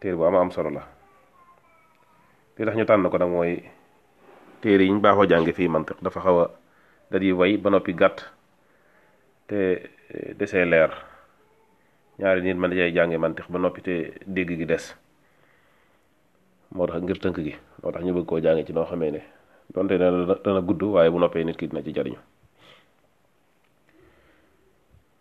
téere bu am am solo la li tax ñu tànn ko nag mooy téere yi ñu baaxoo jàng fii mantiq dafa xaw a da di way ba noppi gàtt te eh, desee leer ñaari nit man dajay jànge mantiq ba noppi te dégg gi des moo tax ngir tënk gi moo tax ñu bëgg koo jànge ci noo xamee ne donte ne dana gudd waaye bu noppee nit ki dina ci jariñu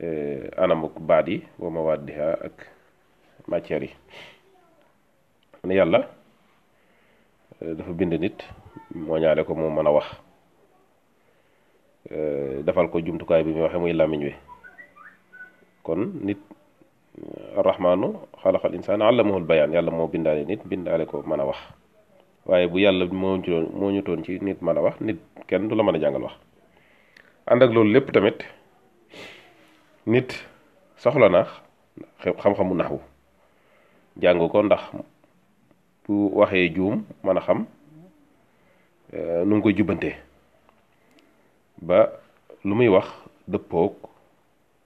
eh, anamuk baat yi wa mawaddiha ak matière yi ne yàlla eh, dafa bind nit moo ñaale ko mu mën a wax eh, defal ko jumtukaay bi muy waxee muy làmmiñ wi kon nit arrahmaanu xalaqal insaana allamahul bayaan yàlla moo bindaale nit bindaale ko mën a wax waaye bu yàlla moo ñu doon moo ñu doon ci nit mën a wax nit kenn du la mën a jàngal wax ànd ak loolu lépp tamit nit soxla na xam-xamu naxwu jàng ko ndax bu waxee juum mën a xam eh, nu ngi koy jubbante ba lu muy wax dëppook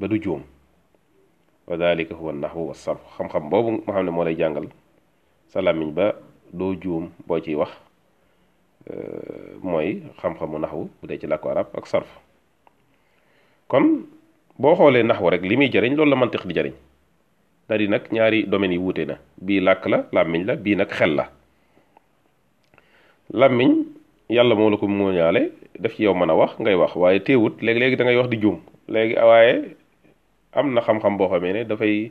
ba du juum wa dalika huwa naxwu wa sarf xam-xam boobu nga xam ne moo lay jàngal sa làmmiñ ba doo juum boo ciy wax euh, mooy xam-xamu naxwu bu dee ci làkku arab ak sarf kon boo xoolee naxwu rek li muy jariñ loolu la mantiq di jariñ daal di nag ñaari domaines yi wuute na bii làkk la làmmiñ la bii nag xel la làmmiñ yàlla moo la ko mooñaale def ci yow mën a wax ngay wax waaye teewut léegi-léegi da ngay wax di juum léegi waaye am na xam-xam boo xamee ne dafay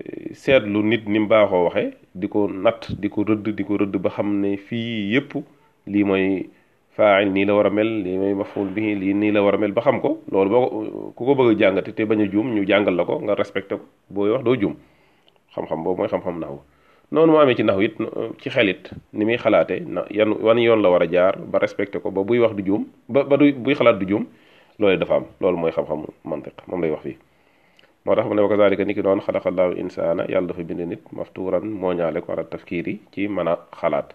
eh, seetlu nit ni mu baaxoo waxe di ko natt di ko rëdd di ko rëdd ba xam ne fii yépp lii mooy faa'il nii la war a mel lii mooy maf'ul bihi lii nii la war a mel ba xam ko loolu boo ku ko bëgg a jàngate te bañ a juum ñu jàngal la ko nga respecté ko booy wax doo juum xam-xam boobu mooy xam-xam naxu noonu mu amee ci naxu it ci xelit ni muy xalaate na yan wan yoon la war a jaar ba respecté ko ba buy wax du juum ba ba du buy xalaat du juum loolu dafa am loolu mooy xam-xam mantiq moom lay wax fii moo tax mu ne wa kazalika ni ki doon xalaqallaahu insaana yàlla dafa bind nit maftuuran mooñaale ko ala tafkiir yi ci mën a xalaat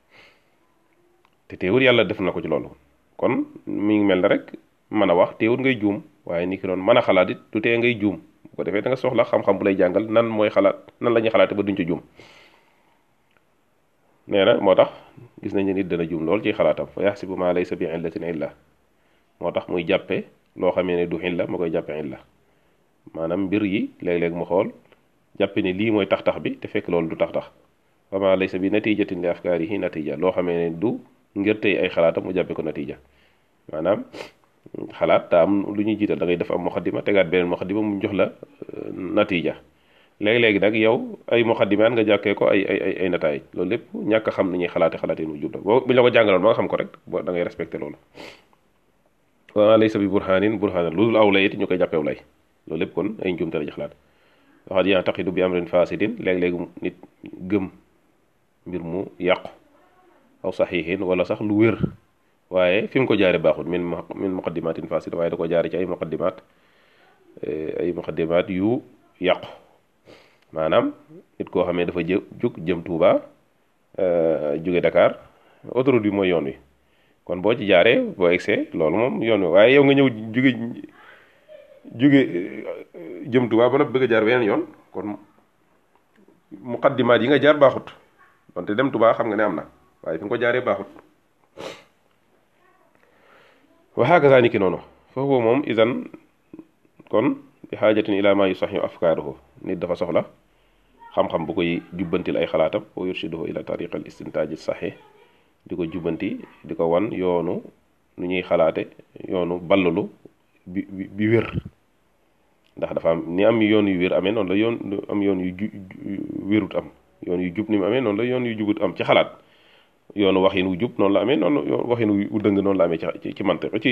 te teewul yàlla def na ko ci loolu kon mi ngi mel ne rek mën a wax teewul ngay juum waaye ni ki doon mën a xalaat it du tee ngay juum bu ko defee da nga soxla xam-xam bu lay jàngal nan mooy xalaat nan la ñuy xalaate ba duñ ci juum nee na moo tax gis nañu nit dana juum lool ci xalaatam fa yaxsibu ma laysa bi illatin illa moo tax muy jàppe loo xamee ne du illa ma koy jàppe illa maanaam mbir yi léeg-léeg mu xool jàppe ni lii mooy tax-tax bi te fekk loolu du tax-tax wa ma laysa bi natijatin li afkaarihi natija loo xamee ne du ngir tey ay xalaatam mu jàppe ko natija maanaam xalaat daa am lu ñuy jiital da ngay def am muqaddima tegaat beneen muqaddima mu jox la euh, natija léegi-léegi nag yow ay muqaddimaat nga jàkkee ko ay ay ay ay nataay loolu lépp ñàkk xam ni ñuy xalaate xalaat yi mu jub la boo bu ñu la ko jàngaloon ba nga xam ko rek boo da ngay respecté loolu wa laysa bi burhanin burhanan lu dul aw lay it ñu koy jàppeew lay loolu lépp kon ay njuumte la ci xalaat waxaat yaa taqidu bi amrin fasidin léeg-léeg nit gëm mbir mu yàqu aw saxiixin wala sax lu wér waaye fi mu ko jaare baaxul min min muqaddimatin fasid waaye da ko jaare ci ay muqaddimaat eh, ay muqaddimaat yu yàqu maanaam nit koo xam ne dafa jë jug jëm Tuuba euh, jóge Dakar autoroute bi mooy yoon wi kon boo ci jaaree boo egsee loolu moom yoon wi waaye yow nga ñëw jóge jóge euh, jëm Tuubaa ba nag bëgg a jaar weneen yoon kon muqaddimaat yi nga jaar baaxut donte dem Tuubaa xam nga ne am na waaye fi nga ko jaaree baaxut waxaaka saa ni ki noonu foofu moom isan kon bi xaajatin ilaa maa yusaxi afkaaruhu nit dafa soxla xam-xam bu koy jubbantil ay xalaatam wa yurshiduhu ila tariqa al istintaaji saxih di ko jubbanti di ko wan yoonu nu ñuy xalaate yoonu ballalu bi bi wér ndax dafa am ni am yoon yu wér amee noonu la yoon am yoon yu ju wérut am yoon yu jub ni mu amee noonu la yoon yu jubut am ci xalaat yoonu waxin wu jub noonu la amee noonu waxin wu dëng noonu la amee ci ci mantiq ci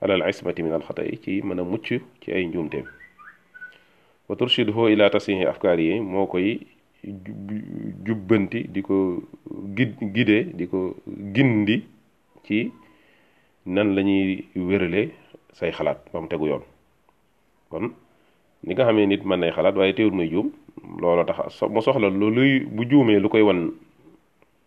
alal ismati min alxata yi ci mën a mucc ci ay njuumteem wa turshiduhu ila tasihi afkaar yi moo koy jubbanti di ko gid gidee di ko gindi ci nan la ñuy wérale say xalaat ba mu tegu yoon kon ni nga xamee nit mën nay xalaat waaye teewul muy juum loolu tax mu soxla lu luy bu juumee lu koy wan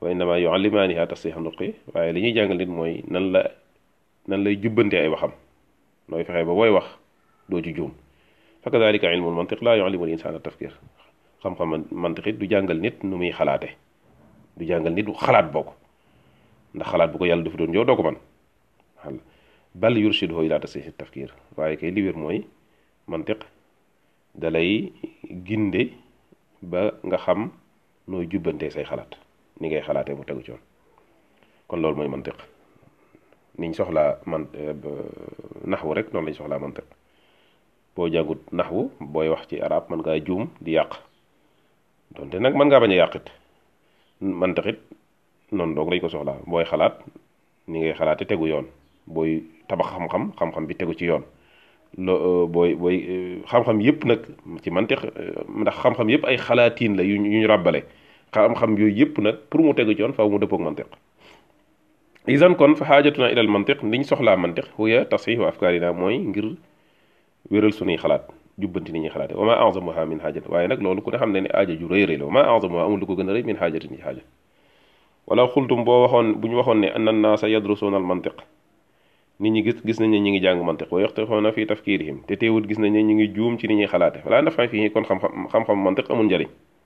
wa innama yuallimaaniha tasxiixa nutqi waaye li ñuy jàngal nit mooy nan la nan lay jubbante ay waxam nooy fexe ba booy wax doo ci juum fa kadalika ilmul mantiq laa yuallimul insaana tafkir xam-xam mantiq it du jàngal nit nu muy xalaate du jàngal nit xalaat bokk ndax xalaat bu ko yàlla dafa doon yow doo ko man wala bal yurshiduhu ila tasxiixi tafkir waaye kay li wér mooy mantiq dalay ginde ba nga xam nooy jubbantee say xalaat ni ngay xalaatee mu tegu ci yoon kon loolu mooy mantiq niñ soxlaa man eh, naxwu rek noonu lañ soxlaa mantiq boo jàngut naxwu booy wax ci arab mën ngaa juum di yàq donte nag mën ngaa bañ a yàqit mantiq it noonu doog lañ ko soxlaa booy xalaat ni ngay xalaate tegu yoon booy tabax xam-xam xam-xam bi tegu ci yoon lo euh, booy booy euh, xam-xam yëpp nag ci mantiq euh, ndax xam-xam yëpp ay xalaatiin la yu ñu ràbbale xam-xam yooyu yëpp nag pour mu tegu ci yoon faaw mu dëppoog mantiq isan kon fa xaajatuna ilal mantiq niñ soxlaa mantiq huya tasxiixu afkaarina mooy ngir wéral sunuy xalaat jubbanti ni ñuy xalaate wa ma azamuha min xaajat waaye nag loolu ku ne xam ne ne aaja ju rëy rëy la wa ma azamuha amul lu ko gën a rëy min xaajatin ci xaaja wala xultum boo waxoon bu ñu waxoon ne anna naasa yadrusuuna al mantiq nit ñi gis gis nañ ne ñu ngi jàng mantiq wa yaxtifuuna fi tafkiirihim te teewut gis nañ ne ñu ngi juum ci ni ñuy xalaate wala nafa fii kon xam-xam xam-xam mantiq amul njariñ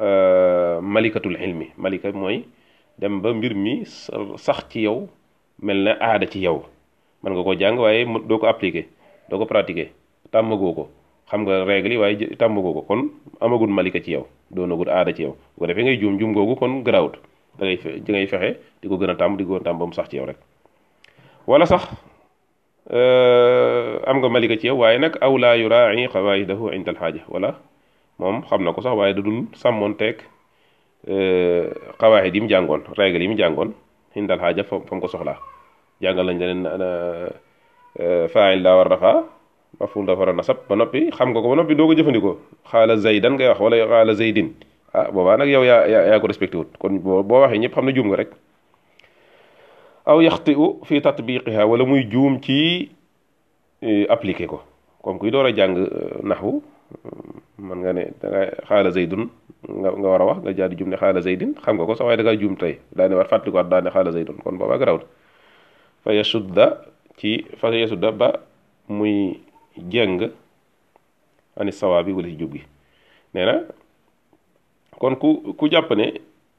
euh, malikatul ilmi malika mooy dem ba mbir mi sax ci yow mel na aada ci yow mën nga ko jàng waaye doo ko appliquer doo ko pratiquer tàmmagoo ko xam nga règle yi waaye tàmmagoo ko kon amagul malika ci yow doonagul aada ci yow bu ko defee ngay juum juum googu kon garaawut da ngay da ngay fexe di ko gën a tàmm di ko gën a tàmm ba mu sax ci yow rek wala sax euh, am nga malika ci yow waaye nag aw laa yuraa'i qawaayidahu inda alxaaja wala moom xam na ko sax waaye da dul sàmmoon teeg euh, qawaayid yi mu jàngoon règle yi mu jàngoon inda alxaaja fa mu ko soxlaa jàngal nañ leneen euh, faa'il daa war rafa maful dafa war a nasab ba noppi xam nga ko ba noppi doo ko jëfandikoo xaala zaydan ngay wax wala xaala zaydin ah boobaa nag yow yaa yaa ko respecté wut kon boo waxee ñëpp xam ne juum nga rek aw yaxtiu fi tatbiqiha wala muy juum ci eh, appliqué ko comme kuy door a jàng eh, naxwu man nga ne danga xaala zaydun nga nga war a wax nga jaar di juum ne xaala zaydin xam nga ko sax waaye da ngaa juum tey daa ne war fàttalikuwaat daa ne xaala zaydun kon boobaa garaw na fa yasudda ci fa yasudda ba muy jeng ani sawaabi wala ci jub gi nee na kon ku ku jàpp ne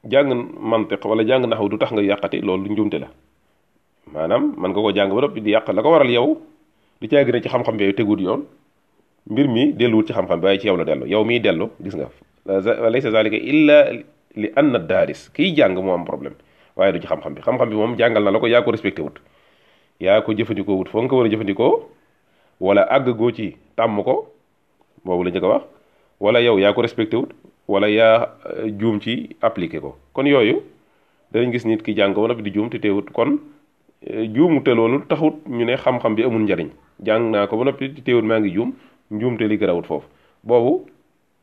jàng mantiq wala jàng naxaw du tax nga yàqati loolu njuumte la maanaam man nga ko jàng ba noppi di yàq la ko waral yow du caa gën ci xam-xam yooyu teguut yoon mbir mi delluwut ci xam-xam bi waaye ci yow la dellu yow miy dellu gis nga laysa zalika illa li anna daaris kiy jàng moo am problème waaye du ci xam-xam bi xam-xam bi moom jàngal na la ko yaa ko respecté wut yaa ko jëfandikoo wut foo nga ko war a jëfandikoo wala àgg goo ci tàmm ko boobu la njëkk a wax wala yow yaa ko respecté wut wala yaa euh, juum ci appliqué ko kon yooyu danañ gis nit ki jàng wala bi di juum te teewut kon euh, juumu te loolu taxut ñu ne xam-xam bi amul njariñ jàng naa ko ba noppi te teewut maa ngi juum njuum te li garawut foofu boobu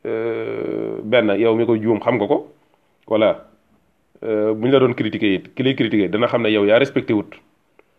euh, benn yow mi ko juum xam nga ko voilà bu ñu la doon critiquer it ki lay critiquer dana xam ne yow yaa respecté wut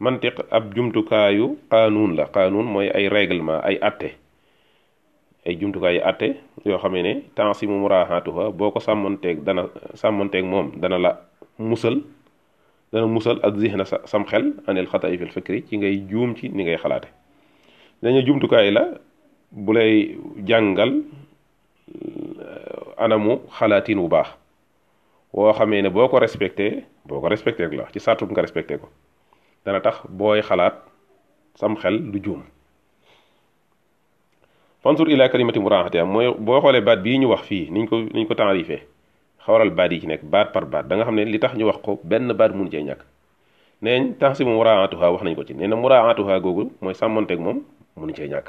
mantiq ab jumtukaayu qaanuun la qaanuun mooy ay règlement ay atte ay jumtukaayu atte yoo xam ne temps si mu muraaxaatuha boo ko sàmmanteeg dana sàmmanteeg moom dana la musal dana musal ak zihna sa sam xel anil xataay fil fikri ci ngay juum ci ni ngay xalaate dañu jumtukaay la bu lay jàngal anamu xalaatin bu baax woo xamee ne boo ko respecté boo ko respecté rek la ci sartu nga respecté ko dana tax booy xalaat sam xel du juum fansur ila kalimati muraaxati am mooy boo xoolee baat bii ñu wax fii niñ ko niñ ko taarifee xawaral baat yi ci nekk baat par baat da nga xam ne li tax ñu wax ko benn baat mun cee ñàkk neeñ tax si mu muraatuha wax nañ ko ci nee na muraatuha googu mooy sàmmonteeg moom mun cee ñàkk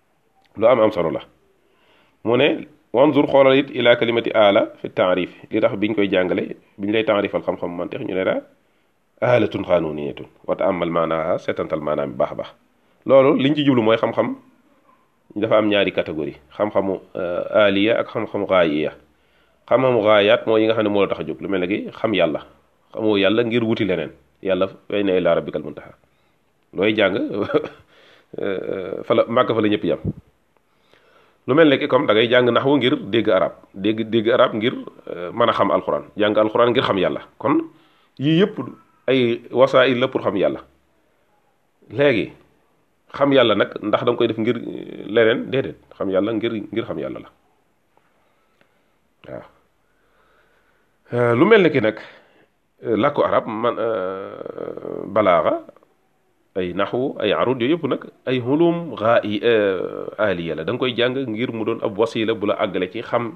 lu am am solo la mu ne wanzur xoolal it ila kalimati aala fi taarif li tax biñ koy jàngale biñ lay taarifal xam-xam mantex ñu ne la aalatun xaanuniyatun wa taamal maanaaha seetantal maanaam bi baax a baax loolu liñ ci jublu mooy xam-xam dafa am ñaari catégorie xam-xamu aaliya ak xam-xamu gaayiya xam-xamu gaayaat mooy yi nga xam ne moo la tax a jóg lu mel ne gi xam yàlla xamoo yàlla ngir wuti leneen yàlla fay na ila rabbikal muntaha looy jàng euh, fa la màkk fa la ñëpp yam lu mel ne ki comme da ngay jàng naxwu ngir dégg arab dégg dégg arab ngir euh, mën a xam alxuraan jàng alxuraan ngir xam yàlla kon yii yëpp ay wasaayil la pour xam yàlla léegi xam yàlla nag ndax da koy def ngir euh, leneen déedéet xam yàlla ngir ngir xam yàlla la waaw euh, lu mel ne ki nag euh, làkku arab man euh, balaaxa ay naxwu ay arud yooyu yëpp nag ay xulum raa i euh, aliya la da koy jàng ngir mu doon ab wasila bu la àggale ci xam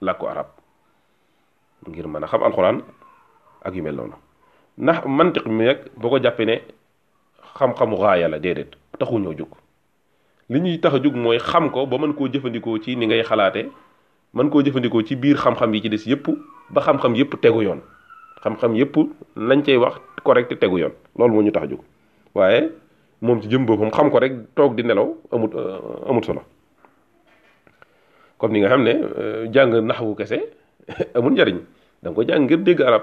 làkku arab ngir mën a xam alxuraan ak yu mel noonu ndax mantiq mi rek boo ko jàppee ne xam-xamu raaya la déedéet taxu ñoo jóg li ñuy tax a jóg mooy xam ko ba mën koo jëfandikoo ci ni ngay xalaate mën koo jëfandikoo ci biir xam-xam yi ci des yépp ba xam-xam yépp tegu yoon xam-xam yépp lañ cay wax correct tegu yoon loolu moo ñu tax a jóg waaye moom ci jëm boppam xam ko rek toog di nelaw amut euh, amut solo comme ni nga xam ne euh, jàng naxwu kese amul njariñ da nga ko jàng ngir dégg arab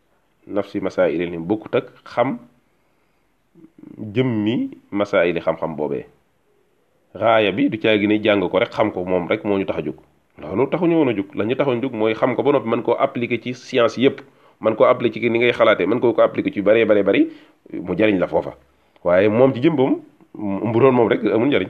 nafsi masaa'il ilmi bokkut ak xam jëmmi masaa'ili xam-xam boobee raaya bi du caa gi ne jàng ko rek xam ko moom rek moo ñu tax a jóg loolu taxuñu woon a jóg la ñu taxoon a jóg mooy xam ko ba noppi mën koo appliquer ci science yépp man koo appliqué ci ni ngay xalaatee man koo ko appliqué ci bëree bëri bëri mu jariñ la foofa waaye moom ci jëmbam bu doon moom rek amul njariñ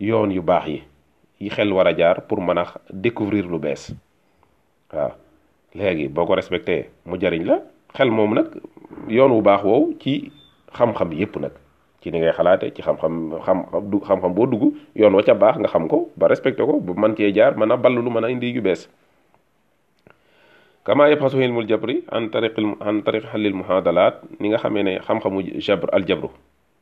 yoon yu baax yi yi xel war a jaar pour mën a découvrir lu bees waaw léegi boo ko respecté mu jariñ la xel moom nag yoon wu baax woowu ci xam-xam yépp nag ci ni ngay xalaate ci xam-xam xam du xam-xam boo dugg yoon wa ca baax nga xam ko ba respecté ko ba man cee jaar mën a ballu lu mën a indi yu bees kama yabxasu ilmul jabri an tariq an tariq xalil muhadalat ni nga xamee ne xam-xamu jabr al jabru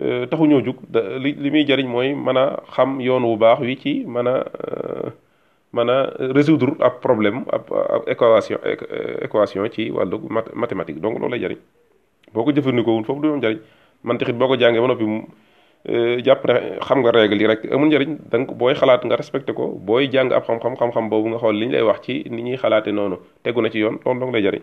euh, taxu ñoo jug li li muy jariñ mooy mën a xam yoon wu baax wi ci mën a euh, mën a résoudre ab problème ab équation équation ci wàllu mathématique donc loolu lay jariñ boo ko jëfandikoo wul foofu du am jariñ man taxit boo ko jàngee ba noppi euh, jàpp ne xam nga règle yi rek amul njariñ donc booy xalaat nga respecté ko booy jàng ab xam-xam xam-xam boobu nga xool li ñu lay wax ci ni ñuy xalaate noonu tegu na ci yoon loolu dong lay jariñ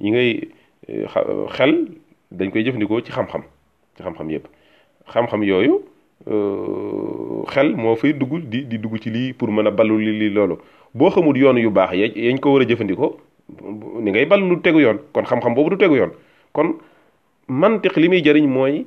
yi ngay eh, xel dañ koy jëfandikoo ci xam-xam ci xam-xam yépp xam-xam yooyu euh, xel moo fay dugg di di dugg ci lii pour mën a ballu li lii loolu boo xamul yoon yu baax ya yañ ko war a jëfandikoo ni ngay bal lu tegu yoon kon xam-xam boobu du tegu yoon kon mantiq li muy jariñ mooy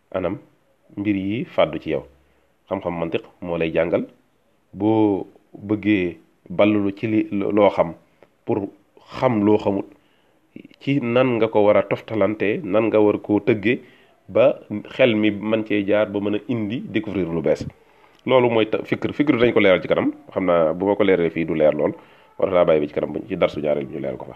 anam mbir yi fàddu ci yow xam-xam mantiq moo lay jàngal boo bëggee ballulu ci li loo xam pour xam loo xamut ci nan nga ko war a toftalante nan nga war koo tëggee ba xel mi man cee jaar ba mën a indi découvrir lu bees loolu mooy fikr fikr dañ ko leeral ci kanam xam naa bu ma ko leeralee fii du leer lool war naa bàyyi bi ci kanam bu ci darsu ñaareel ñu leeral ko fa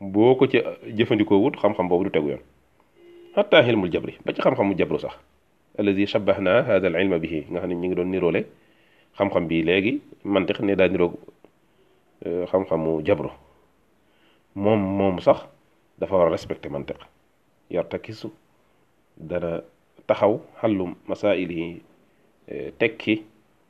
boo ko ca jëfandikoo wut xam-xam boobu du tegu yoon xataa xilmul jabri ba ci xam-xamu jabru sax allazi shabbahna hada al ilma bihi nga xam ne ñu ngi doon niroole xam-xam bii léegi mantiq ne daa niroog euh, xam-xamu jabru moom moom sax dafa war a respecté mantiq yartakisu dana taxaw xallum masaa'il yi euh, tekki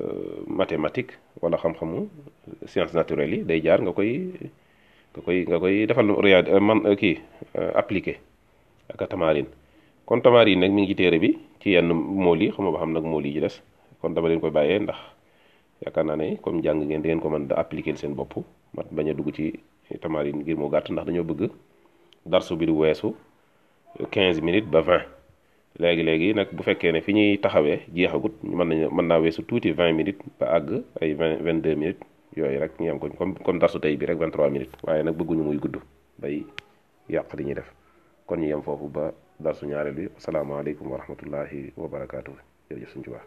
euh, mathématique wala xam-xamu sciences naturelles yi day jaar nga koy nga koy nga koy defal riyaad euh, man euh, kii appliqué ak tamarin kon tamarin nag mi ngi ci téere bi ci yenn mool yi xam nga ba xam nag mool yi ci des kon dama leen koy bàyyee ndax yaakaar naa ne comme jàng ngeen di ngeen ko mën da appliquer seen bopp mat bañ a dugg ci tamarin ngir moo gàtt ndax dañoo bëgg darsu bi du weesu 15 minutes ba 20 léegi léegi nag bu fekkee ne fi ñuy taxawee jeexagut mën nañu mën naa weesu tuuti 20 minutes ba àgg ay 20 22 minutes yooyu rek ñu yem ko comme comme darsu tey bi rek 23 minutes waaye nag bëgguñu muy gudd bay yàq li ñuy def kon ñu yem foofu ba darsu ñaareel bi asalaamaaleykum wa rahmatullahi wa barakaatu jërëjëf suñu ci baax